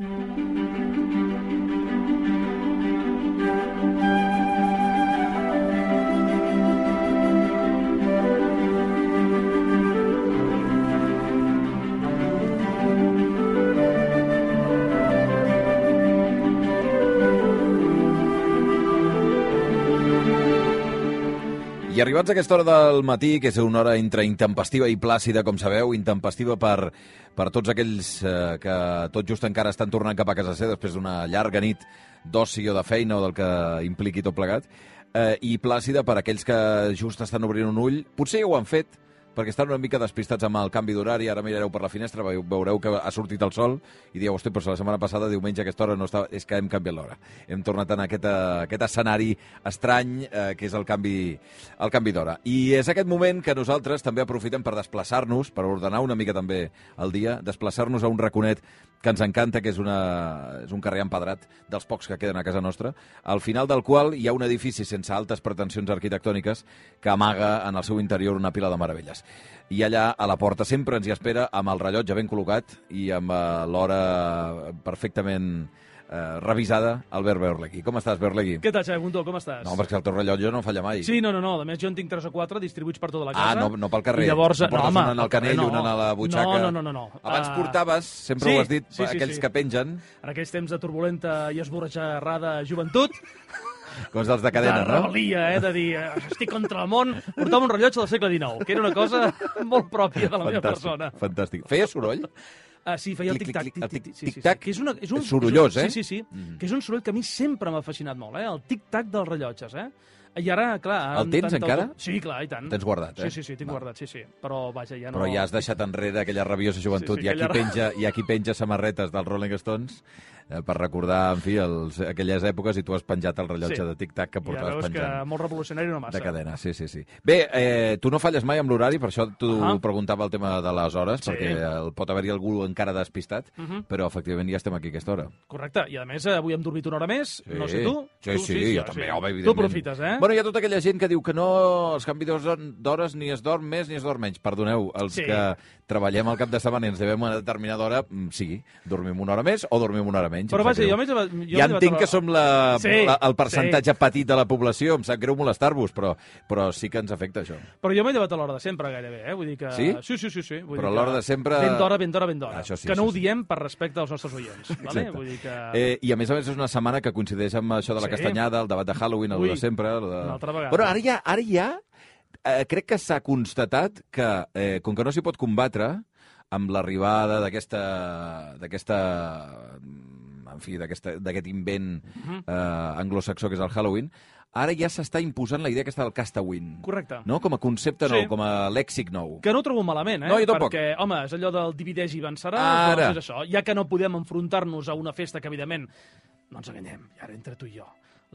Thank you. I arribats a aquesta hora del matí, que és una hora entre intempestiva i plàcida, com sabeu, intempestiva per, per tots aquells eh, que tot just encara estan tornant cap a casa seva després d'una llarga nit d'oci o de feina o del que impliqui tot plegat, eh, i plàcida per aquells que just estan obrint un ull. Potser ja ho han fet, perquè estan una mica despistats amb el canvi d'horari, ara mirareu per la finestra, veu- veureu que ha sortit el sol i dieu, hosti, però la setmana passada, diumenge, a aquesta hora, no estava... és que hem canviat l'hora. Hem tornat en aquest, eh, aquest escenari estrany eh, que és el canvi, el canvi d'hora. I és aquest moment que nosaltres també aprofitem per desplaçar-nos, per ordenar una mica també el dia, desplaçar-nos a un raconet que ens encanta, que és, una, és un carrer empedrat dels pocs que queden a casa nostra, al final del qual hi ha un edifici sense altes pretensions arquitectòniques que amaga en el seu interior una pila de meravelles. I allà, a la porta, sempre ens hi espera amb el rellotge ben col·locat i amb eh, l'hora perfectament eh, revisada, Albert Berlegui. Com estàs, Berlegui? Què tal, Xavi Montó, com estàs? No, perquè el teu rellotge no falla mai. Sí, no, no, no. A més, jo en tinc 3 o 4 distribuïts per tota la Ah, casa. no, no pel carrer. I llavors, No home, una en el canell, no. una a la butxaca. No, no, no, no. no. Abans Ah, portaves, sempre sí, ho has dit, sí, sí, aquells sí. que pengen, En aquells temps de turbulenta i esborratxerrada joventut, com els dels de cadena, de no? rebel·lia, eh, de dir, eh, estic contra el món, portava un rellotge del segle XIX, que era una cosa molt pròpia de la meva persona. fantàstic. Feia soroll? Ah, sí, feia el tic-tac. tic, el tic, tic- sí, sí, sí, que és, una, és, un, És sorollós, és un- eh? Sí, sí, sí. Mhm. Que és un soroll que a mi sempre m'ha fascinat molt, eh? El tic-tac dels rellotges, eh? I ara, clar... El tens tanta- encara? Sí, clar, i tant. Tens guardat, eh? Sí, sí, sí, tinc Va. guardat, sí, sí. Però, vaja, ja no... Però ja has deixat enrere aquella rabiosa joventut. Sí, sí, qui aquella- penja, hi ha qui penja samarretes dels Rolling Stones eh, per recordar, en fi, els, aquelles èpoques i tu has penjat el rellotge Sí. de tic-tac que Ja portaves veus que penjant. molt revolucionari no massa. De cadena, sí, sí, sí. Bé, eh, tu no falles mai amb l'horari, per això t'ho Ahà. preguntava el tema de les hores, Sí. perquè el, pot haver-hi algú encara despistat, Mhm. però efectivament ja estem aquí a aquesta hora. Correcte, i a més eh, avui hem dormit una hora més, no sé tu. Sí, tu, sí, jo també, home, evidentment. Tu aprofites, eh? Bueno, hi ha tota aquella gent que diu que no, els canvis d'hores- ni es dorm més ni es dorm menys. Perdoneu, els Sí. que treballem al cap de setmana i ens devem una determinada hora, mm, sí, dormim una hora més o dormim una hora menys. Però vaja, jo llevat- jo ja entenc que som la, Sí, la, el percentatge sí. petit de la població, em sap greu molestar-vos, però, però sí que ens afecta això. Però jo m'he llevat a l'hora de sempre, gairebé, eh? Vull dir que... Sí? Sí, sí, sí. sí. Vull Però a l'hora de sempre- Ben d'hora, ben d'hora, ben d'hora. Això sí, que no això ho sí. diem per respecte als nostres oients, vale? Vull dir que... Eh, I a més a més és una setmana que coincideix amb això de la Sí. castanyada, el debat de Halloween, el Ui, de sempre. De... una altra vegada. Bueno, ara ja, ara ja eh, crec que s'ha constatat que, eh, com que no s'hi pot combatre, amb l'arribada d'aquesta d'aquesta en fi, d'aquest invent Mhm. eh, anglosaxó que és el Halloween, ara ja s'està imposant la idea aquesta del castawin. Correcte. No? Com a concepte nou, Sí. com a lèxic nou. Que no ho trobo malament, eh? No, jo tampoc. Perquè, home, és allò del divideix i venceràs, Ara. doncs és això. Ja que no podem enfrontar-nos a una festa que, evidentment, no ens enganyem, i ara entre tu i jo,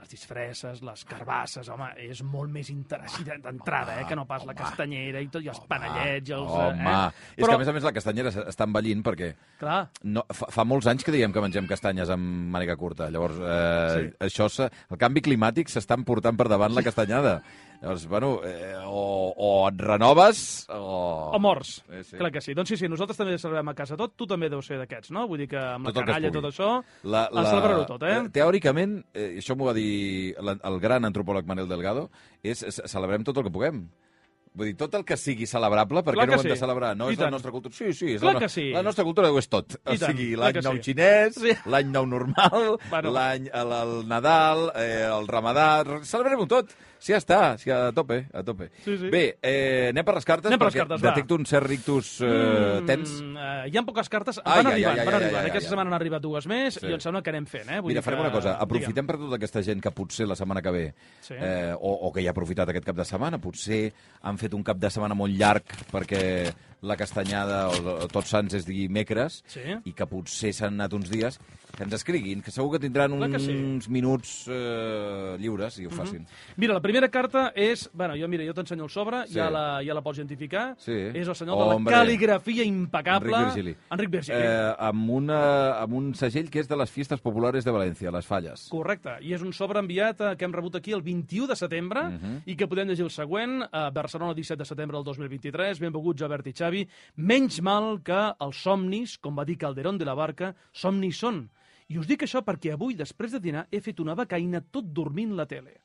les disfresses, les carbasses, home, és molt més interessant d'entrada, eh? Que no pas la castanyera i tot, i els panellets, i els... Home, eh? és que a més a més la castanyera està envellint perquè Clar, no, fa, fa molts anys que diem que mengem castanyes amb màniga curta. Llavors, eh, sí. això el canvi climàtic s'està portant per davant la castanyada. Llavors, bueno, eh, o, o et renoves o... o morts. Sí, sí. Clar que sí. Doncs sí, sí, nosaltres també celebrem a casa tot, tu també deus ser d'aquests, no? Vull dir que amb Tot la canalla tot això, La, la... celebrarho tot, eh? Teòricament, eh, això m'ho va dir el gran antropòleg Manel Delgado, és, és celebrem tot el que puguem. Vull dir, tot el que sigui celebrable, per Clar no ho hem de sí. celebrar? No I és la tant. nostra cultura. Sí, sí, és Clar la, que sí. la nostra cultura ho és tot. O I tant, sigui, l'any nou sí. xinès, Sí. l'any nou normal, Bueno. l'any el, el Nadal, eh, el Ramadà... Celebrem-ho tot. Sí, ja està, sí, a tope, a tope. Sí, sí. Bé, eh, anem per les cartes, Anem per les perquè cartes, va. detecto un cert rictus eh, tens. Mm, eh, hi ha poques cartes. Ai, van ai, arribant, ai, ai, van arribant. ai, ai, Aquesta ai. setmana han arribat dues més Sí. i em sembla que anem fent, eh? Vull Mira, farem que... una cosa. Digue'm. Aprofitem per tota aquesta gent que potser la setmana que ve, Sí. eh, o, o que ja ha aprofitat aquest cap de setmana, potser han fet un cap de setmana molt llarg perquè la castanyada o, o tots sants és dimecres Sí. i que potser s'han anat uns dies, que ens escriguin, que segur que tindran Clar que uns sí. Mhm. minuts eh, lliures i ho facin. Mira, la primera carta és... Bueno, jo, mira, jo t'ensenyo el sobre, Sí. ja, la, ja la pots identificar. Sí. És el senyor de Hombre. la cal·ligrafia impecable. Enric Virgili. Enric Virgili. Eh, amb, una, amb un segell que és de les Fiestes Populares de València, les Falles. Correcte, i és un sobre enviat eh, que hem rebut aquí el 21 de setembre Mhm. i que podem llegir el següent. A Barcelona, 17 de setembre del 2023. Benvinguts, Albert i Xavi. Xavi, menys mal que els somnis, com va dir Calderón de la Barca, somnis són. I us dic això perquè avui, després de dinar, he fet una becaïna tot dormint la tele.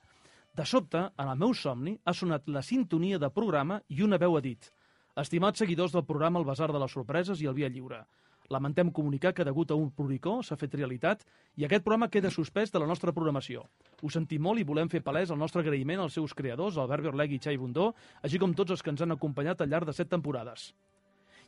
De sobte, en el meu somni, ha sonat la sintonia de programa i una veu ha dit Estimats seguidors del programa El Basar de les Sorpreses i el Via Lliure, lamentem comunicar que degut a un pluricó s'ha fet realitat i aquest programa queda suspès de la nostra programació. Ho sentim molt i volem fer palès el nostre agraïment als seus creadors, Albert Berlegui i Xai Bundó, així com tots els que ens han acompanyat al llarg de set temporades.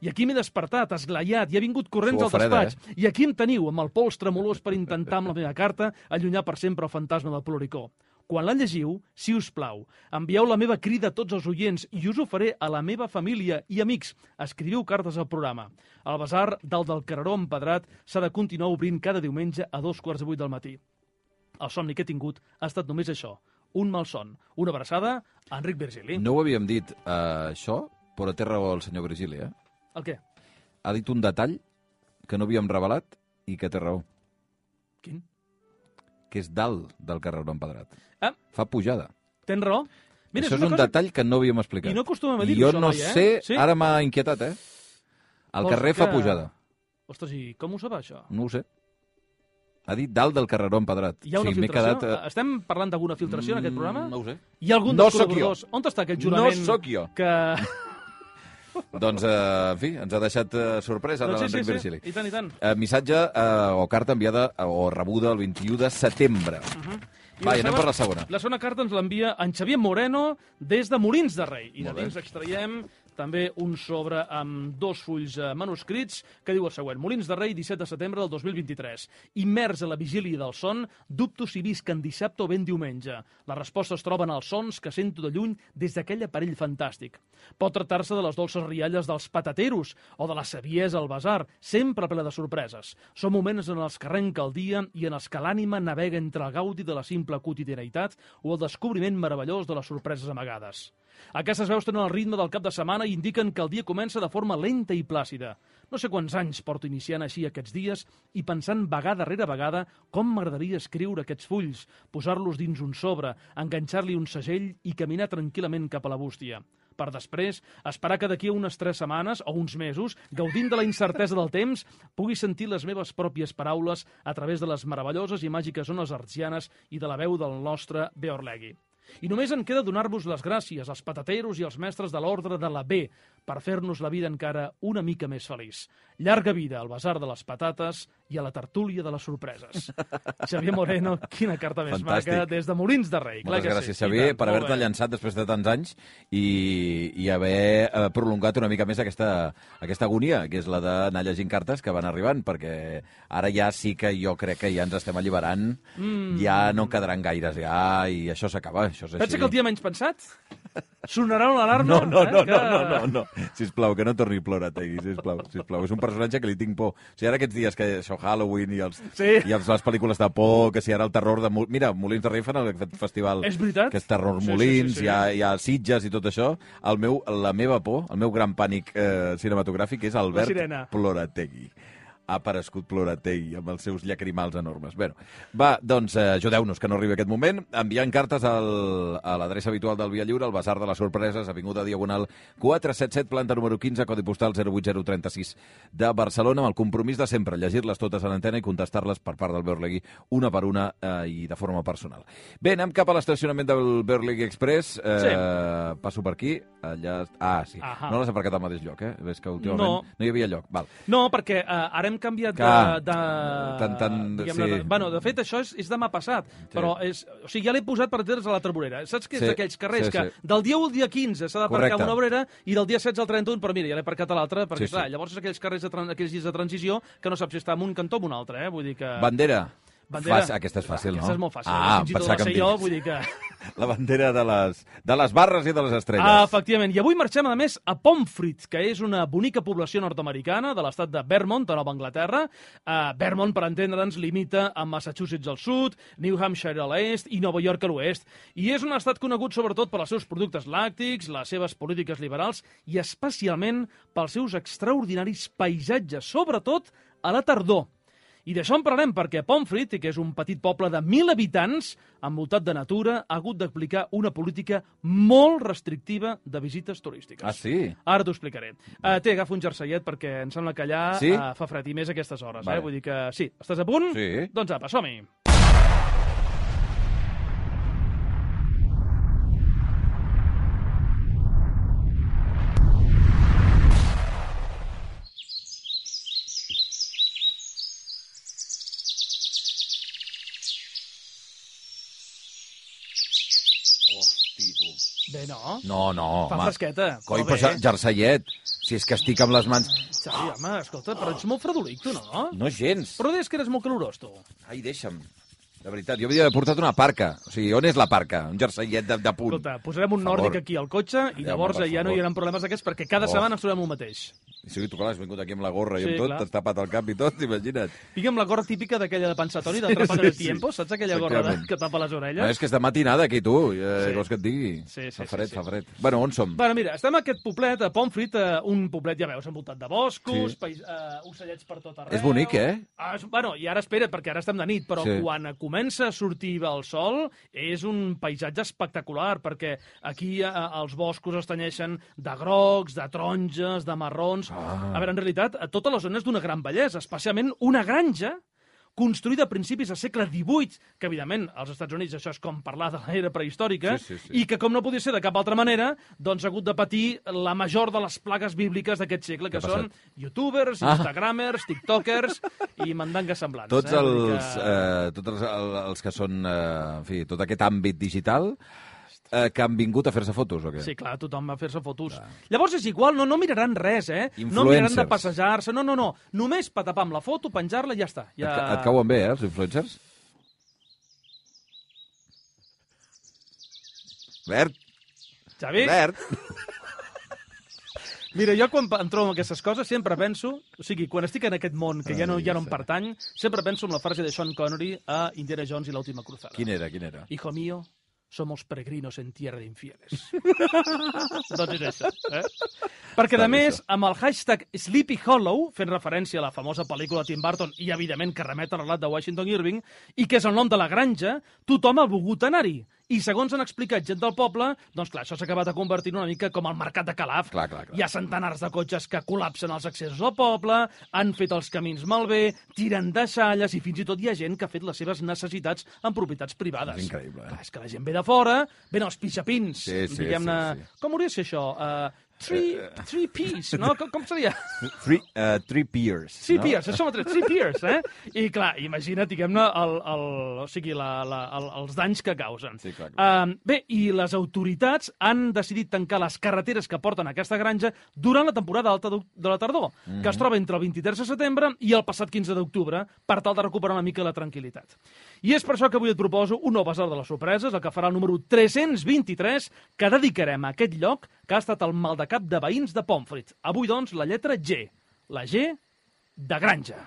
I aquí m'he despertat, esglaiat, i he vingut corrents al freda, despatx. I aquí em teniu, amb el pols tremolós per intentar amb la meva carta allunyar per sempre el fantasma del pluricó. Quan la llegiu, si us plau, envieu la meva crida a tots els oients i us ho faré a la meva família i amics. Escriviu cartes al programa. El basar del del Carreró empedrat s'ha de continuar obrint cada diumenge a dos quarts de vuit del matí. El somni que he tingut ha estat només això, un mal son. Una abraçada a Enric Virgili. No ho havíem dit, uh, això, però té raó el senyor Virgili, eh? El què? Ha dit un detall que no havíem revelat i que té raó, Quin? Que és dalt del carreró empedrat. Ah, Fa pujada. tens raó. Mira, Això és una un cosa... detall que no havíem explicat. I no acostumem a dir-ho, jo això, no noi, eh? sé, Sí? ara m'ha inquietat, eh? El Vols carrer fa que- pujada. Ostres, i com ho sap, això? No ho sé. Ha dit dalt del carreró empedrat. Hi ha una o sigui, filtració? Quedat, Estem parlant d'alguna filtració en aquest programa? Mm, No ho sé. Hi ha algun No dels col·laboradors? On està aquest jurament? No sóc jo. Que... Doncs, eh, en fi, ens ha deixat eh, sorpresa doncs l'Enric sí, sí, Virgili. sí, i tant, i tant. Eh, missatge eh, o carta enviada eh, o rebuda el 21 de setembre. I Va, la i anem per la segona. La segona carta ens l'envia en Xavier Moreno des de Molins de Rei. I de dins extraiem també un sobre amb dos fulls eh, manuscrits que diu el següent. Molins de Rei, 17 de setembre del 2023. Immers a la vigília del son, dubto si visc en dissabte o ben diumenge. Les respostes troben als sons que sento de lluny des d'aquell aparell fantàstic. Pot tractar-se de les dolces rialles dels patateros o de la saviesa al basar, sempre ple de sorpreses. Són moments en els que arrenca el dia i en els que l'ànima navega entre el gaudi de la simple quotidianitat o el descobriment meravellós de les sorpreses amagades. Aquestes veus tenen el ritme del cap de setmana i indiquen que el dia comença de forma lenta i plàcida. No sé quants anys porto iniciant així aquests dies i pensant vegada rere vegada com m'agradaria escriure aquests fulls, posar-los dins un sobre, enganxar-li un segell i caminar tranquil·lament cap a la bústia per després esperar que d'aquí a unes tres setmanes o uns mesos, gaudint de la incertesa del temps, pugui sentir les meves pròpies paraules a través de les meravelloses i màgiques ones artsianes i de la veu del nostre Beorlegui. I només en queda donar-vos les gràcies als patateros i als mestres de l'ordre de la B per fer-nos la vida encara una mica més feliç. Llarga vida al basar de les patates i a la tertúlia de les sorpreses. Xavier Moreno, quina carta més Fantàstic. maca, des de Molins de Rei. Clar Moltes que gràcies, sí. Xavier, tant, per haver-te llançat després de tants anys i, i haver eh, prolongat una mica més aquesta, aquesta agonia, que és la d'anar llegint cartes que van arribant, perquè ara ja sí que jo crec que ja ens estem alliberant, mm. ja no en quedaran gaires ja, i això s'acaba, això és així. Pensa que el dia menys pensat sonarà una alarma? No, no, no, eh, que... no, no, no, no. Sisplau, que no torni a plorar, Tegui, sisplau, sisplau. És un personatge que li tinc por. O sigui, ara aquests dies que això Halloween i, els, Sí. i els, les pel·lícules de por, que si ara el terror de... Mira, Molins de Rei fan el festival És veritat? que és terror Sí, sí, Molins, sí, sí. Hi, ha, hi ha Sitges i tot això. El meu, la meva por, el meu gran pànic eh, cinematogràfic és Albert. Plorategui ha aparegut Plorategui amb els seus llacrimals enormes. Bueno, va, doncs, eh, ajudeu-nos que no arribi aquest moment, enviant cartes al, a l'adreça habitual del Via Lliure, al Basar de les Sorpreses, Avinguda Diagonal 477, planta número 15, codi postal 08036 de Barcelona, amb el compromís de sempre, llegir-les totes a l'antena i contestar-les per part del Berlegui una per una eh, i de forma personal. Bé, anem cap a l'estacionament del Berlegui Express. Eh, Sí. Passo per aquí. Allà... Ah, sí. Ahà. No l'has aparcat al mateix lloc, eh? Ves que últimament No. no hi havia lloc. Val. No, perquè eh, ara hem canviat Clar. de... de Tan- tan- diguem-ne, sí. de, bueno, de fet, això és, és demà passat, sí. però és, o sigui, ja l'he posat per entendre's a l'altra vorera. Saps que és Sí, d'aquells carrers sí, que sí. del dia 1 al dia 15 s'ha d'aparcar una vorera i del dia 16 al 31, però mira, ja l'he aparcat a l'altra, perquè, Sí, sí. clar, llavors és aquells carrers, de, aquells dies de transició que no saps si està en un cantó o en un altre, eh? Vull dir que... Bandera. Bandera. Fàcil, aquesta és fàcil, no? Aquesta és molt fàcil. Ah, Fins i tot pensava la sé em jo, vull dir que... La bandera de les, de les barres i de les estrelles. Ah, efectivament. I avui marxem, a més, a Pomfret, que és una bonica població nord-americana de l'estat de Vermont, a Nova Anglaterra. Uh, Vermont, per entendre'ns, limita amb Massachusetts al sud, New Hampshire a l'est i Nova York a l'oest. I és un estat conegut sobretot per als seus productes làctics, les seves polítiques liberals i especialment pels seus extraordinaris paisatges, sobretot a la tardor. I d'això en parlarem perquè Pomfrit, que és un petit poble de 1.000 habitants, envoltat de natura, ha hagut d'aplicar una política molt restrictiva de visites turístiques. Ah, sí? Ara t'ho explicaré. Uh, té, agafa un jerseiet perquè em sembla que allà Sí? uh, fa fred i més a aquestes hores. Vale. Eh? Vull dir que sí. Estàs a punt? Sí. Doncs apa, som-hi. Hosti, tu. Bé, no? No, no, Fa home. fresqueta. Coi, però però. Si és que estic amb les mans... Xavi, home, escolta, però ets molt fredolic, tu, no? No gens. Però deies que eres molt calorós, tu. Ai, deixa'm. De veritat, jo havia portat una parca. O sigui, on és la parca? Un jerseiet de, de punt. Escolta, posarem un nòrdic aquí al cotxe i Home, llavors ja no hi haurà problemes d'aquests perquè cada Oh. setmana ens trobem el mateix. Sí, tu, clar, has vingut aquí amb la gorra i Sí, amb tot, t'has tapat el cap i tot, imagina't. Vinc amb la gorra típica d'aquella de pensatori, de Sí, Atrapado sí, sí. tiempo, saps aquella gorra de, que tapa les No, orelles? és que és de matinada aquí, tu. Eh, Sí. Vols que et digui? Sí, sí, fa sí, fred, sí. fa fred. Bueno, on som? Bueno, mira, estem a aquest poblet, a Pomfrit, eh, un poblet, ja veus, envoltat de boscos, Sí. pais, eh, ocellets per tot arreu... És bonic, eh? Ah, és, bueno, i ara espera't, perquè ara estem de nit, però Sí. quan comença a sortir el sol és un paisatge espectacular, perquè aquí eh, els boscos es tenyeixen de grocs, de taronges, de marrons... Ah. A veure, en realitat, a tota la zona és d'una gran bellesa, especialment una granja construïda a principis del segle XVIII, que evidentment als Estats Units això és com parlar de l'era prehistòrica, Sí, sí, sí. i que com no podia ser de cap altra manera, doncs ha hagut de patir la major de les plagues bíbliques d'aquest segle, que són passat? youtubers, Ah. instagramers, tiktokers i mandangues semblants. Tots, eh? Els, eh, tots els, el- els que són, eh, en fi, tot aquest àmbit digital, eh, que han vingut a fer-se fotos, o què? Sí, clar, tothom va fer-se fotos. Llavors és igual, no, no miraran res, eh? No miraran de passejar-se, no, no, no. Només patapar amb la foto, penjar-la i ja està. Et, Ja... ca- et cauen bé, eh, els influencers? Bert, Xavi, Bert. mira, jo quan em trobo amb aquestes coses sempre penso, o sigui, quan estic en aquest món que ja no, ja no em pertany, sempre penso en la frase de Sean Connery a Indiana Jones i l'última cruzada. Quin era, quin era? Hijo mío, somos peregrinos en tierra de infieles. doncs és això, eh? Perquè, a més, amb el hashtag Sleepy Hollow, fent referència a la famosa pel·lícula de Tim Burton i, evidentment, que remet al relat de Washington Irving, i que és el nom de la granja, tothom ha volgut anar-hi. I segons han explicat gent del poble, doncs clar, això s'ha acabat convertint una mica com el mercat de Calaf. Clar, clar, clar. Hi ha centenars de cotxes que col·lapsen els accessos al poble, han fet els camins malbé, tiren deixalles i fins i tot hi ha gent que ha fet les seves necessitats en propietats privades. És increïble, eh? Clar, és que la gent ve de fora, ven els pixapins, Sí, sí, diguem-ne... sí, sí. Com hauria de ser això? Uh, three, three P's, no? Com, com seria? Three, uh, three peers. Three no? peers, això mateix, three peers, eh? I clar, imagina't, diguem-ne, el, el, o sigui, la, la, el, els danys que causen. Sí, clar, clar. Uh, bé, i les autoritats han decidit tancar les carreteres que porten a aquesta granja durant la temporada alta de la tardor, Mhm. que es troba entre el 23 de setembre i el passat 15 d'octubre, per tal de recuperar una mica la tranquil·litat. I és per això que avui et proposo un nou basar de les sorpreses, el que farà el número 323, que dedicarem a aquest lloc que ha estat el maldecap de veïns de Pomfrit. Avui, doncs, la lletra G. La G de granja.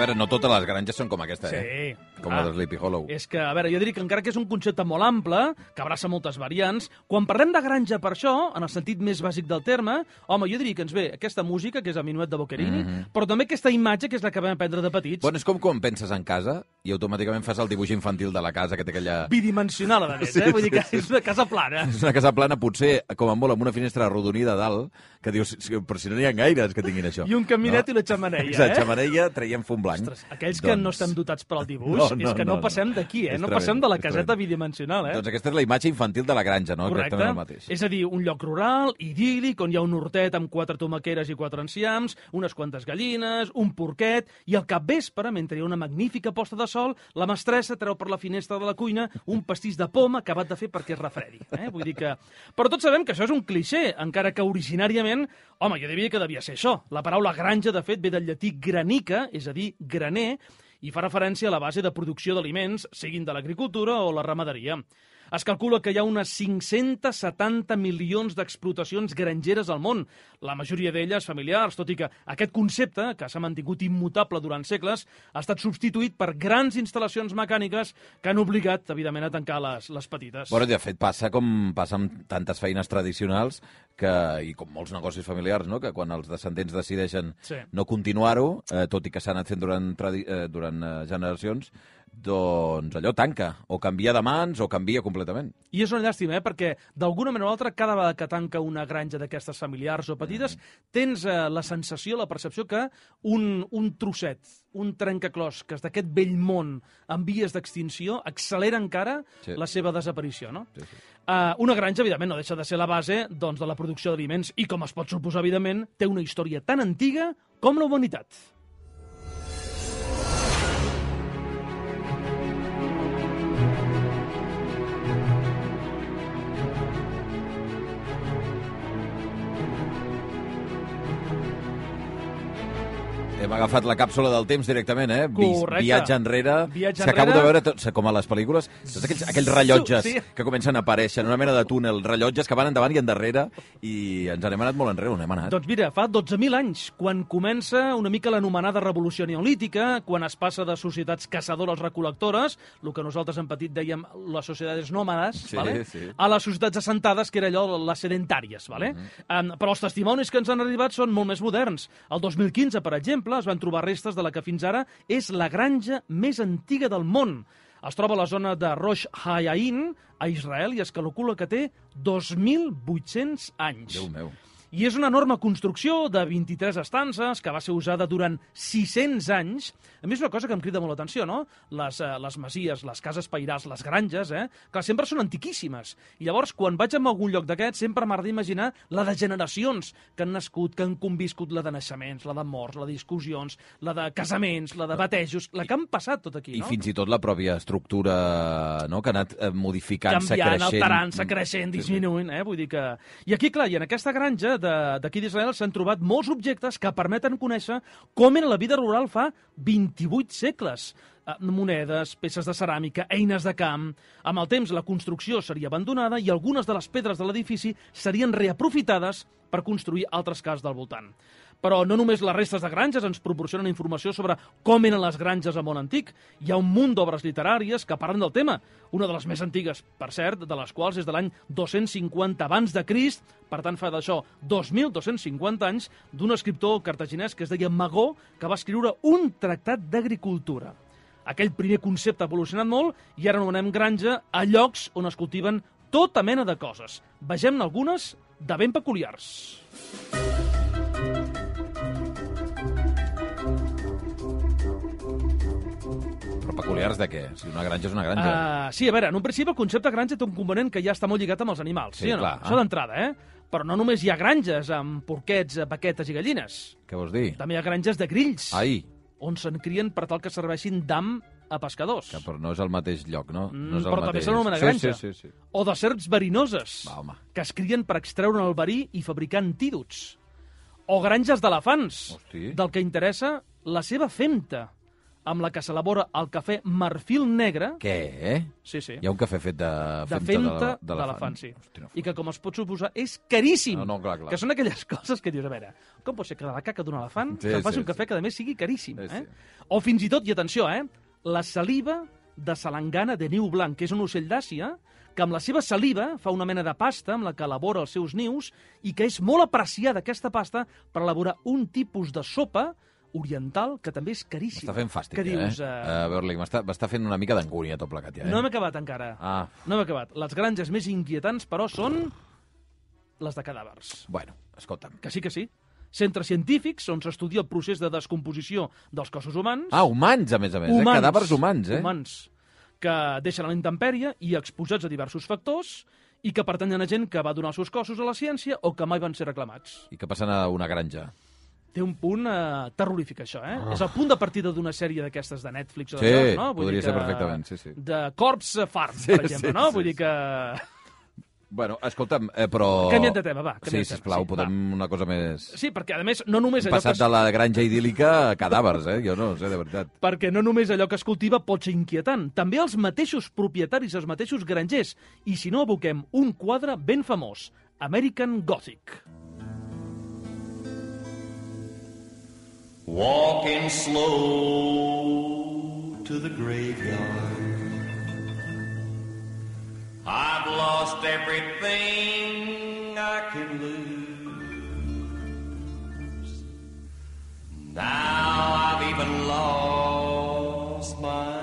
Veure, no totes les granges són com aquesta, eh? Sí. Com Ah. la de Sleepy Hollow. És que, a veure, jo diria que encara que és un concepte molt ample, que abraça moltes variants, quan parlem de granja per això, en el sentit més bàsic del terme, home, jo diria que ens ve aquesta música, que és el Minuet de Boccherini, però també aquesta imatge, que és la que vam aprendre de petits. Bueno, és com quan penses en casa i automàticament fas el dibuix infantil de la casa, que té aquella... bidimensional, a més, Sí, eh? Vull dir que sí, sí. és una casa plana. És una casa plana, potser, com a molt, amb una finestra arrodonida a dalt, que dius, "Sí, però si no n'hi ha gaires que tinguin això. I un caminet i la Exacte, eh? xamaneia, traiem fum blanc. Ostres, aquells que no estem dotats per al dibuix, No, no, és que no, no, passem d'aquí, eh? No tremend, passem de la caseta tremend. bidimensional, eh? Doncs aquesta és la imatge infantil de la granja, no? Correcte. Exactament el mateix. És a dir, un lloc rural, idíl·lic, on hi ha un hortet amb quatre tomaqueres i quatre enciams, unes quantes gallines, un porquet, i al capvespre, mentre hi ha una magnífica posta de sol, la mestressa treu per la finestra de la cuina un pastís de poma acabat de fer perquè es refredi. Eh? Vull dir que... Però tots sabem que això és un cliché, encara que originàriament, home, jo diria que devia ser això. La paraula granja, de fet, ve del llatí granica, és a dir, graner, i fa referència a la base de producció d'aliments, siguin de l'agricultura o la ramaderia. Es calcula que hi ha unes 570 milions d'explotacions grangeres al món, la majoria d'elles familiars, tot i que aquest concepte, que s'ha mantingut immutable durant segles, ha estat substituït per grans instal·lacions mecàniques que han obligat, evidentment, a tancar les, les petites. Bueno, de fet, passa com passa amb tantes feines tradicionals que, i com molts negocis familiars, no? que quan els descendents decideixen Sí. no continuar-ho, eh, tot i que s'ha anat fent durant, eh, durant eh, generacions, doncs allò tanca, o canvia de mans o canvia completament. I és una llàstima, eh? perquè d'alguna manera o altra, cada vegada que tanca una granja d'aquestes familiars o petites, tens eh, la sensació, la percepció que un, un trosset, un trencaclosques d'aquest vell món en vies d'extinció accelera encara Sí. la seva desaparició. No? Sí, sí. Uh, una granja, evidentment, no deixa de ser la base doncs, de la producció d'aliments i, com es pot suposar, evidentment, té una història tan antiga com la humanitat. Hem agafat la càpsula del temps directament, eh? Correcte. Viatge enrere. Viatge S'acabo de veure, tot, com a les pel·lícules, tots aquells, aquells rellotges Sí. que comencen a aparèixer una mena de túnel, rellotges que van endavant i endarrere, i ens n'hem anat molt enrere, on hem anat? Doncs mira, fa 12.000 anys, quan comença una mica l'anomenada revolució neolítica, quan es passa de societats caçadores-recol·lectores, el que nosaltres en petit dèiem les societats nòmades, Sí, vale? sí. a les societats assentades, que era allò, les sedentàries. Vale? um, però els testimonis que ens han arribat són molt més moderns. El 2015, per exemple, es van trobar restes de la que fins ara és la granja més antiga del món. Es troba a la zona de Rosh Hayain, a Israel, i es calcula que té 2.800 anys. Déu meu. I és una enorme construcció de 23 estances que va ser usada durant 600 anys. A mi és una cosa que em crida molt l'atenció, no? Les, eh, les masies, les cases pairals, les granges, eh? que sempre són antiquíssimes. I llavors, quan vaig a algun lloc d'aquests, sempre m'agrada imaginar la de generacions que han nascut, que han conviscut la de naixements, la de morts, la de discussions, la de casaments, la de batejos, la que han passat tot aquí, I no? fins i tot la pròpia estructura no? que ha anat eh, modificant-se, canviant, creixent. alterant-se, creixent, disminuint, eh? Vull dir que... I aquí, clar, i en aquesta granja d'aquí d'Israel s'han trobat molts objectes que permeten conèixer com era la vida rural fa 28 segles. Eh, Monedes, peces de ceràmica, eines de camp... Amb el temps, la construcció seria abandonada i algunes de les pedres de l'edifici serien reaprofitades per construir altres cases del voltant. Però no només les restes de granges ens proporcionen informació sobre com eren les granges al món antic. Hi ha un munt d'obres literàries que parlen del tema. Una de les més antigues, per cert, de les quals és de l'any 250 abans de Crist, per tant fa d'això 2.250 anys, d'un escriptor cartaginès que es deia Magó, que va escriure un tractat d'agricultura. Aquell primer concepte ha evolucionat molt i ara anomenem granja a llocs on es cultiven tota mena de coses. Vegem algunes de ben peculiars. Peculiars de què? Si una granja és una granja. Uh, sí, a veure, en un principi el concepte granja té un component que ja està molt lligat amb els animals, sí, Sí, o no? clar. Això d'entrada, eh? Però no només hi ha granges amb porquets, vaquetes i gallines. Què vols dir? També hi ha granges de grills, Ai, on se'n crien per tal que serveixin d'am a pescadors. que però no és el mateix lloc, no? Mm, no és el però també mateix... s'anomena sí, granja. Sí, sí, sí. O de serps verinoses, Va, home. que es crien per extreure el verí i fabricar antídots. O granges d'elefants, del que interessa la seva femta, amb la que s'elabora el cafè marfil negre, Què, eh? sí, sí, Hi ha un cafè fet de de femta d'elefant, sí. Hosti, no. I que, com es pot suposar, és caríssim. No, no, clar, clar. Que són aquelles coses que dius, a veure, com pot ser que de la caca d'un elefant Sí, sí, se'n faci sí, un cafè sí. que, a més, sigui caríssim? Sí, eh? sí. O fins i tot, i atenció, eh, la saliva de salangana de niu blanc, que és un ocell d'Àsia, que amb la seva saliva fa una mena de pasta amb la que elabora els seus nius i que és molt apreciada aquesta pasta per elaborar un tipus de sopa oriental que també és caríssim. M'està fent fàstic, que dius, eh? eh, Uh, Berling, m'està fent una mica d'angúnia tot plegat, ja, eh? No hem acabat encara. Ah, No hem acabat. Les granges més inquietants, però, són les de cadàvers. bueno, escolta'm. Que sí que sí. Centres científics on s'estudia el procés de descomposició dels cossos humans. Ah, humans, a més a més, eh? Cadàvers humans, eh? Humans, que deixen a la intempèrie i exposats a diversos factors i que pertanyen a gent que va donar els seus cossos a la ciència o que mai van ser reclamats. I que passen a una granja. Té un punt eh, terrorífic, això, eh? Ah. És el punt de partida d'una sèrie d'aquestes de Netflix o Sí, d'això, no? podria dir ser que- perfectament, sí, sí. De Corpse Farm, Sí, per exemple, sí, no? sí, Vull dir sí. que... Bueno, escolta'm, eh, però... Canviem de tema, va, Sí, de tema, sisplau, sí, podem una cosa més... Sí, perquè a més, no només allò passat que... de la granja idíl·lica a cadàvers, eh? Jo no sé, de veritat. perquè no només allò que es cultiva pot ser inquietant, també els mateixos propietaris, els mateixos grangers. I si no, aboquem un quadre ben famós, American Gothic. Walking slow to the graveyard. I've lost everything I can lose. Now I've even lost my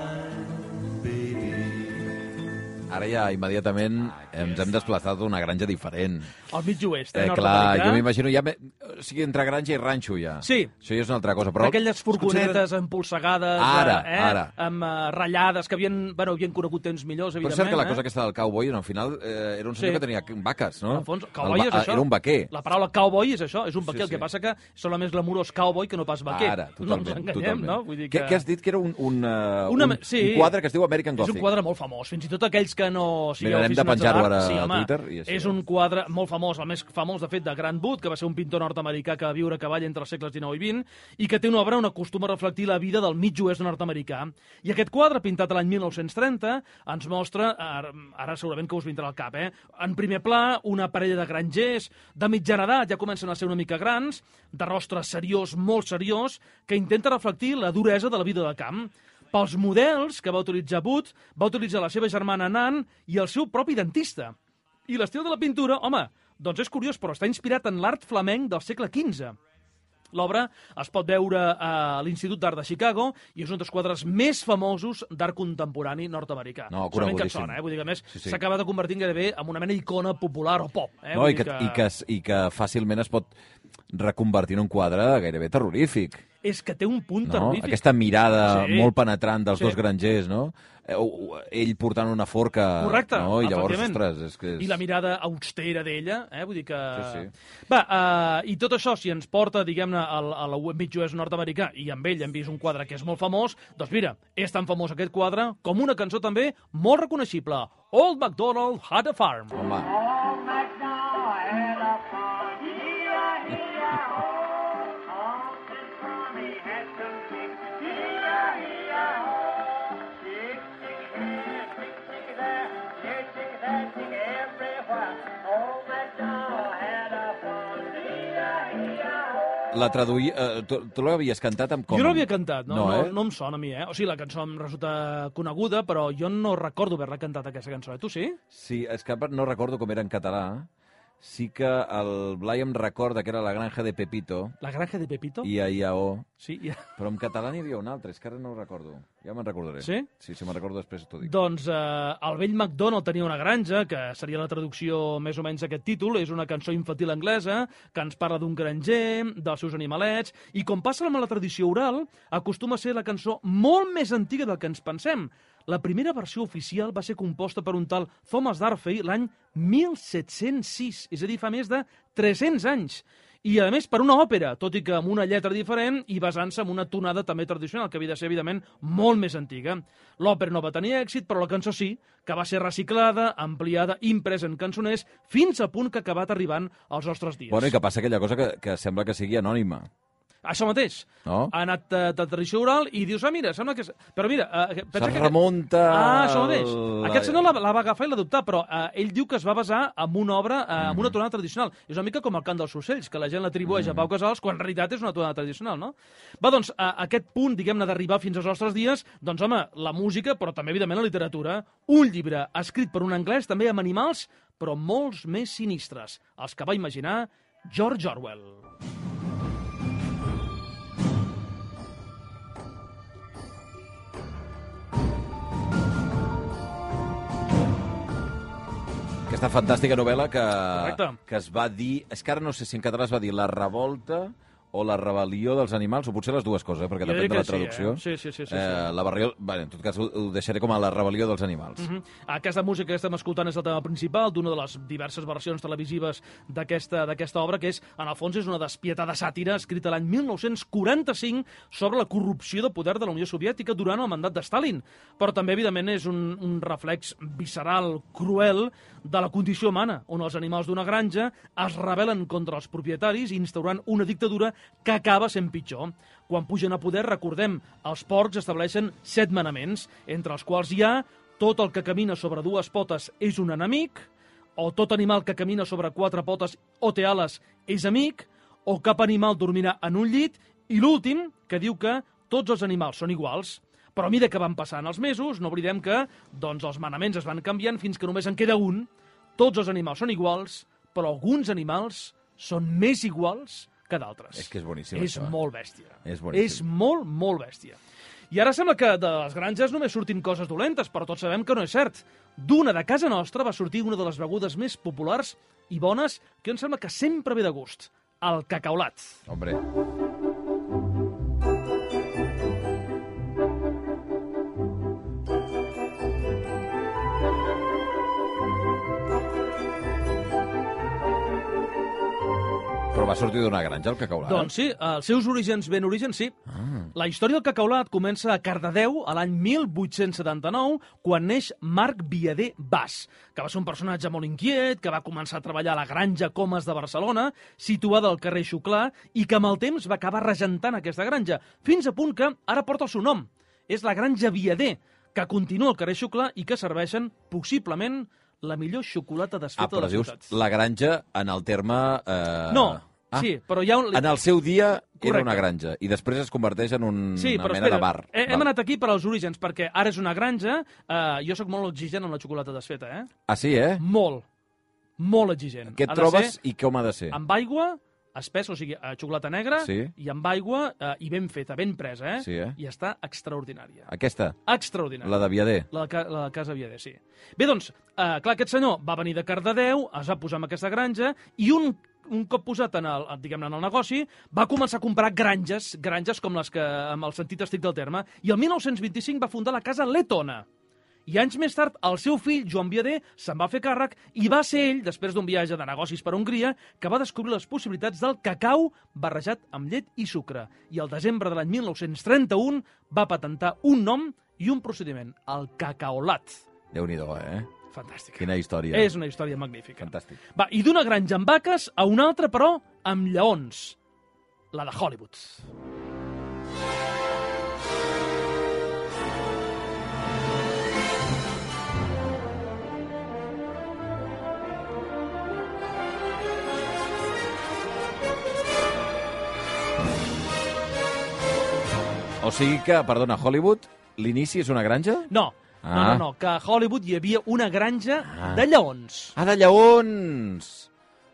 Ara ja, immediatament, ens hem desplaçat a una granja diferent. Al mig oest, eh, Eh, clar, jo m'imagino ja... Me... O sigui, entre granja i ranxo ja. Sí. Això ja és una altra cosa, però... Aquelles considera- furgonetes empolsegades, Ara, eh, ara. amb uh, ratllades, que havien, bueno, havien conegut temps millors, Però evidentment. és cert que la eh? cosa aquesta del cowboy, al final, eh, era un senyor Sí. que tenia vaques, no? En el fons, cowboy va- és això. Era un vaquer. La paraula cowboy és això, és un vaquer. Sí, El que sí. passa que sona més glamurós cowboy que no pas vaquer. Ara, no totalment. ens enganyem, totalment. no? Vull dir que... Què, què has dit? Que era un, un, uh, Una un, sí. un quadre que es diu American És Gothic. un quadre molt famós. Fins i tot aquells que no sigueu Mirarem de penjar-ho ara sí, a home, Twitter i així. És un quadre molt famós, el més famós, de fet, de Grant Wood, que va ser un pintor nord-americà que va viure a cavall entre els segles XIX i XX, i que té una obra on acostuma a reflectir la vida del mig oest nord-americà. I aquest quadre, pintat l'any 1930, ens mostra, ara, ara segurament que us vindrà al cap, eh? en primer pla, una parella de grangers de mitjana edat, ja comencen a ser una mica grans, de rostre seriós, molt seriós, que intenta reflectir la duresa de la vida de camp. Pels models que va utilitzar Wood, va utilitzar la seva germana Nan i el seu propi dentista. I l'estil de la pintura, home, doncs és curiós, però està inspirat en l'art flamenc del segle XV. L'obra es pot veure a l'Institut d'Art de Chicago i és un dels quadres més famosos d'art contemporani nord-americà. No, Solament que en sona, eh? Vull dir que, a més, Sí, sí. s'acaba de convertir gairebé en una mena d'icona popular o pop. Eh? No, Vull i, que, dir i, que, I que fàcilment es pot reconvertir en un quadre gairebé terrorífic. És que té un punt No? terrorífic. Aquesta mirada Sí. molt penetrant dels Sí. dos grangers, no? Eh, Ell portant una forca, Correcte, no? I llavors, efectivament. ostres, és que és... I la mirada austera d'ella, eh? vull dir que... Sí, sí. Va, uh, i tot això, si ens porta, diguem-ne, al, a la mig oest nord-americà, i amb ell hem vist un quadre que és molt famós, doncs mira, és tan famós aquest quadre com una cançó també molt reconeixible. Old MacDonald had a farm. Home, Old MacDonald la traduï... Eh, tu tu l'havies cantat amb com? Jo no l'havia cantat, no, no, eh? no, no em sona a mi, eh? O sigui, la cançó em resulta coneguda, però jo no recordo haver-la cantat, aquesta cançó. Eh? Tu sí? Sí, és que no recordo com era en català. Sí que el Blai em recorda que era la granja de Pepito, La granja de Pepito? i a IAO, Sí, ja. però en català n'hi havia un altre, és que ara no ho recordo. Ja me'n recordaré. Sí? Sí, si me'n recordo després t'ho dic. Doncs eh, el vell McDonald tenia una granja, que seria la traducció més o menys d'aquest títol, és una cançó infantil anglesa que ens parla d'un granger, dels seus animalets, i com passa amb la tradició oral, acostuma a ser la cançó molt més antiga del que ens pensem. La primera versió oficial va ser composta per un tal Thomas Darfey l'any 1706, és a dir, fa més de 300 anys. I, a més, per una òpera, tot i que amb una lletra diferent i basant-se en una tonada també tradicional, que havia de ser, evidentment, molt més antiga. L'òpera no va tenir èxit, però la cançó sí, que va ser reciclada, ampliada, impresa en cançoners, fins a punt que ha acabat arribant als nostres dies. Bueno, i que passa aquella cosa que, que sembla que sigui anònima, Això mateix. no? Ha anat de, de tradició oral i dius, ah, mira, sembla que... és- Però mira... Eh, pensa Se que... remunta... Ah, això mateix. la- Aquest senyor la, la va agafar i l'adoptar, però eh, ell diu que es va basar en una obra, eh, en una tonada tradicional. És una mica com el cant dels ocells, que la gent l'atribueix a Pau Casals, quan en realitat és una tonada tradicional, no? Va, doncs, a aquest punt, diguem-ne, d'arribar fins als nostres dies, doncs, home, la música, però també, evidentment, la literatura, un llibre escrit per un anglès, també amb animals, però molts més sinistres, els que va imaginar George Orwell. Aquesta fantàstica novel·la que, Correcte. que es va dir... És que ara no sé si en català es va dir La revolta o la rebel·lió dels animals, o potser les dues coses, eh, perquè Jo depèn de la que sí, traducció. eh? Sí, sí, sí, sí, Eh, sí. la rebel·lió, bueno, en tot cas ho, ho deixaré com a la rebel·lió dels animals. Mhm. Aquesta música que estem escoltant és el tema principal d'una de les diverses versions televisives d'aquesta obra, que és, en el fons, és una despietada sàtira escrita l'any 1945 sobre la corrupció de poder de la Unió Soviètica durant el mandat de Stalin. Però també, evidentment, és un, un reflex visceral, cruel, de la condició humana, on els animals d'una granja es rebel·len contra els propietaris, instaurant una dictadura que acaba sent pitjor. Quan pugen a poder, recordem, els porcs estableixen set manaments, entre els quals hi ha tot el que camina sobre dues potes és un enemic, o tot animal que camina sobre quatre potes o té ales és amic, o cap animal dormirà en un llit, i l'últim, que diu que tots els animals són iguals. Però a mesura que van passant els mesos, no oblidem que doncs, els manaments es van canviant fins que només en queda un. Tots els animals són iguals, però alguns animals són més iguals que d'altres. És que és boníssim, És això, eh? molt bèstia. És boníssim. És molt, molt bèstia. I ara sembla que de les granges només surtin coses dolentes, però tots sabem que no és cert. D'una de casa nostra va sortir una de les begudes més populars i bones que em sembla que sempre ve de gust, el cacaulat. Hombre, va sortir d'una granja, el cacaulat. Doncs sí, els seus orígens, ben orígens, sí. Ah. La història del cacaulat comença a Cardedeu a l'any 1879, quan neix Marc Viader Bas, que va ser un personatge molt inquiet, que va començar a treballar a la granja Comas de Barcelona, situada al carrer Xuclà, i que amb el temps va acabar regentant aquesta granja, fins a punt que ara porta el seu nom. És la granja Viader, que continua al carrer Xuclà i que serveixen, possiblement, la millor xocolata desfeta Ah, però de les dius ciutats. la granja en el terme... Eh... No, Ah, sí, però hi ha un... En el seu dia era Correcte. una granja i després es converteix en un, Sí, una mena espera, de bar. he- hem Val. anat aquí per als orígens, perquè ara és una granja, eh, jo sóc molt exigent amb la xocolata desfeta, eh? Ah, sí, eh? Molt, molt exigent. Què et trobes ser i com ha de ser? Amb aigua, espessa, o sigui, eh, xocolata negra, Sí. i amb aigua, eh, i ben feta, ben presa, eh? Sí, eh? I està extraordinària. Aquesta, Extraordinària. la de Viader. La, de ca- la de Casa Viader, sí. Bé, doncs, eh, clar, aquest senyor va venir de Cardedeu, es va posar en aquesta granja, i un, un cop posat en el, diguem en el negoci, va començar a comprar granges, granges com les que, amb el sentit estricte del terme, i el 1925 va fundar la Casa Letona. I anys més tard, el seu fill, Joan Viader, se'n va fer càrrec i va ser ell, després d'un viatge de negocis per Hongria, que va descobrir les possibilitats del cacau barrejat amb llet i sucre. I el desembre de l'any 1931 va patentar un nom i un procediment, el cacaolat. Déu-n'hi-do, eh? Fantàstic. Quina història. És una història magnífica. Fantàstic. Va, i d'una granja amb vaques a una altra, però, amb lleons. La de Hollywood. O sigui que, perdona, Hollywood, l'inici és una granja? No, Ah. no, no, que a Hollywood hi havia una granja Ah. de lleons. Ah, de lleons!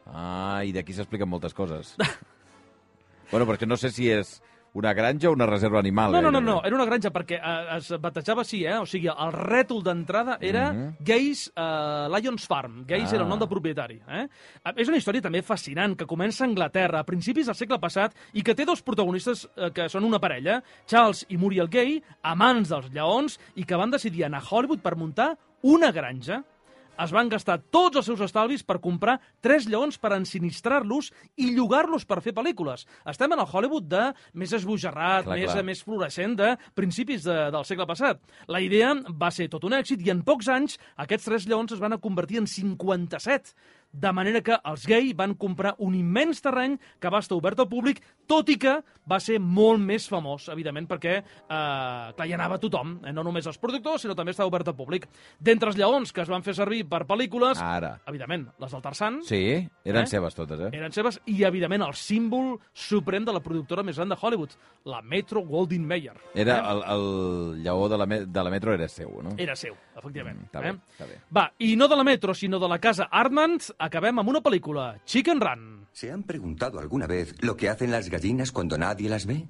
Ah, i d'aquí s'expliquen moltes coses. bueno, perquè no sé si és una granja o una reserva animal. No, no, no, no, era una granja perquè eh, es batejava així, eh? O sigui, el rètol d'entrada era Mhm. Gays eh, Lions Farm. Gays Ah. era el nom de propietari. Eh? Eh, És una història també fascinant que comença a Anglaterra a principis del segle passat i que té dos protagonistes eh, que són una parella, Charles i Muriel Gay, amants dels lleons i que van decidir anar a Hollywood per muntar una granja es van gastar tots els seus estalvis per comprar tres lleons per ensinistrar-los i llogar-los per fer pel·lícules. Estem en el Hollywood de més esbojarrat, Clar, més, clar. més fluorescent de principis de, del segle passat. La idea va ser tot un èxit i en pocs anys aquests tres lleons es van a convertir en 57 de manera que els gai van comprar un immens terreny que va estar obert al públic, tot i que va ser molt més famós, evidentment, perquè eh, clar, hi anava tothom, eh, no només els productors, sinó també estava obert al públic. D'entre els lleons que es van fer servir per pel·lícules, Ara. evidentment, les del Tarzan, Sí, eren Eh? seves totes, eh? eren seves, i evidentment el símbol suprem de la productora més gran de Hollywood, la Metro Goldwyn Mayer. Era eh? el, el lleó de la, de la metro era seu, no? Era seu, efectivament. Mm, està bé, eh? està bé. Va, i no de la Metro, sinó de la casa Armand, acabem amb una pel·lícula, Chicken Run. ¿Se han preguntado alguna vez lo que hacen las gallinas cuando nadie las ve?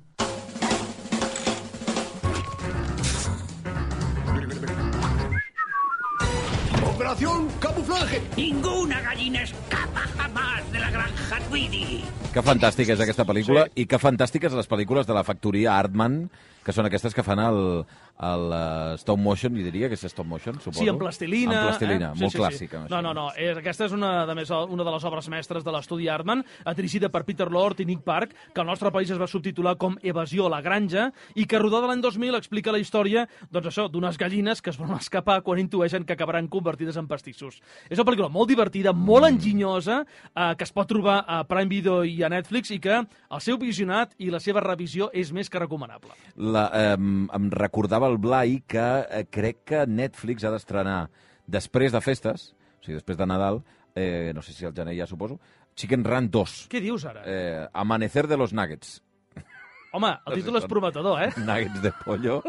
¡Operación camuflaje! Ninguna gallina escapa jamás de la granja Tweedy. Que fantàstica és aquesta pel·lícula Sí. i que fantàstiques les pel·lícules de la factoria Artman, que són aquestes que fan el, el uh, stop motion, li diria que és stop motion, suposo. Sí, amb plastilina. Amb plastilina, eh? molt sí, sí, clàssica. Sí. No, no, no. És, aquesta és una, de més, una de les obres mestres de l'estudi Artman, dirigida per Peter Lord i Nick Park, que al nostre país es va subtitular com Evasió a la granja, i que rodada l'any 2000 explica la història doncs això d'unes gallines que es volen escapar quan intueixen que acabaran convertides en pastissos. És una pel·lícula molt divertida, molt enginyosa, eh, que es pot trobar a Prime Video i a Netflix i que el seu visionat i la seva revisió és més que recomanable. La, eh, em recordava el Blai que eh, crec que Netflix ha d'estrenar després de festes, o sigui, després de Nadal, eh, no sé si al gener ja suposo, Chicken Run 2. Què dius ara? Eh, Amanecer de los Nuggets. Home, el títol és prometedor, eh? Nuggets de pollo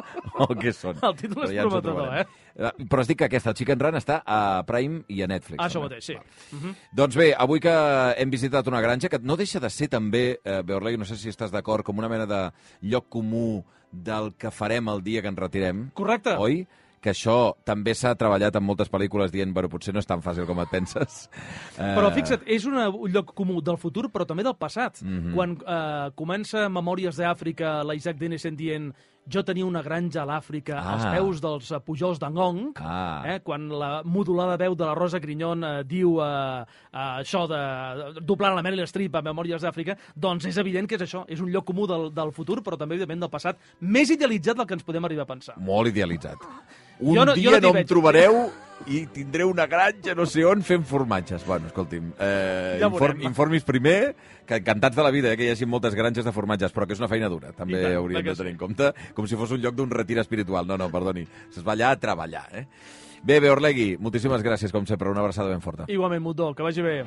o què són? El títol és ho prometedor, trobarem. eh? Però es dic que aquesta, el Chicken Run, està a Prime i a Netflix. Ah, això també. mateix, sí. Mhm. Doncs bé, avui que hem visitat una granja, que no deixa de ser també, eh, Beorlegui, no sé si estàs d'acord, com una mena de lloc comú del que farem el dia que ens retirem. Correcte. Oi? Que això també s'ha treballat en moltes pel·lícules dient, bueno, potser no és tan fàcil com et penses. Eh, Però fixa't, és una, un lloc comú del futur, però també del passat. Mhm. Quan eh, comença Memòries d'Àfrica, l'Isaac Denison dient jo tenia una granja a l'Àfrica Ah. als peus dels eh, pujols d'Angong, Ah. eh, quan la modulada veu de la Rosa Grinyon eh, diu eh, eh, això de doblant la Meryl Streep a Memòries d'Àfrica, doncs és evident que és això, és un lloc comú del, del futur, però també, evidentment, del passat, més idealitzat del que ens podem arribar a pensar. Molt idealitzat. Un Jo no- jo dia no no, em trobareu i tindré una granja no sé on fent formatges. Bueno, escolti'm, eh, Ja inform, informis primer, que encantats de la vida, eh, que hi hagi moltes granges de formatges, però que és una feina dura, també I tant, hauríem de sí. tenir en compte, com si fos un lloc d'un retir espiritual. No, no, perdoni, es va allà a treballar. Eh? Bé, bé, Orlegui, moltíssimes gràcies, com sempre, una abraçada ben forta. Igualment, Mutó, que vagi bé.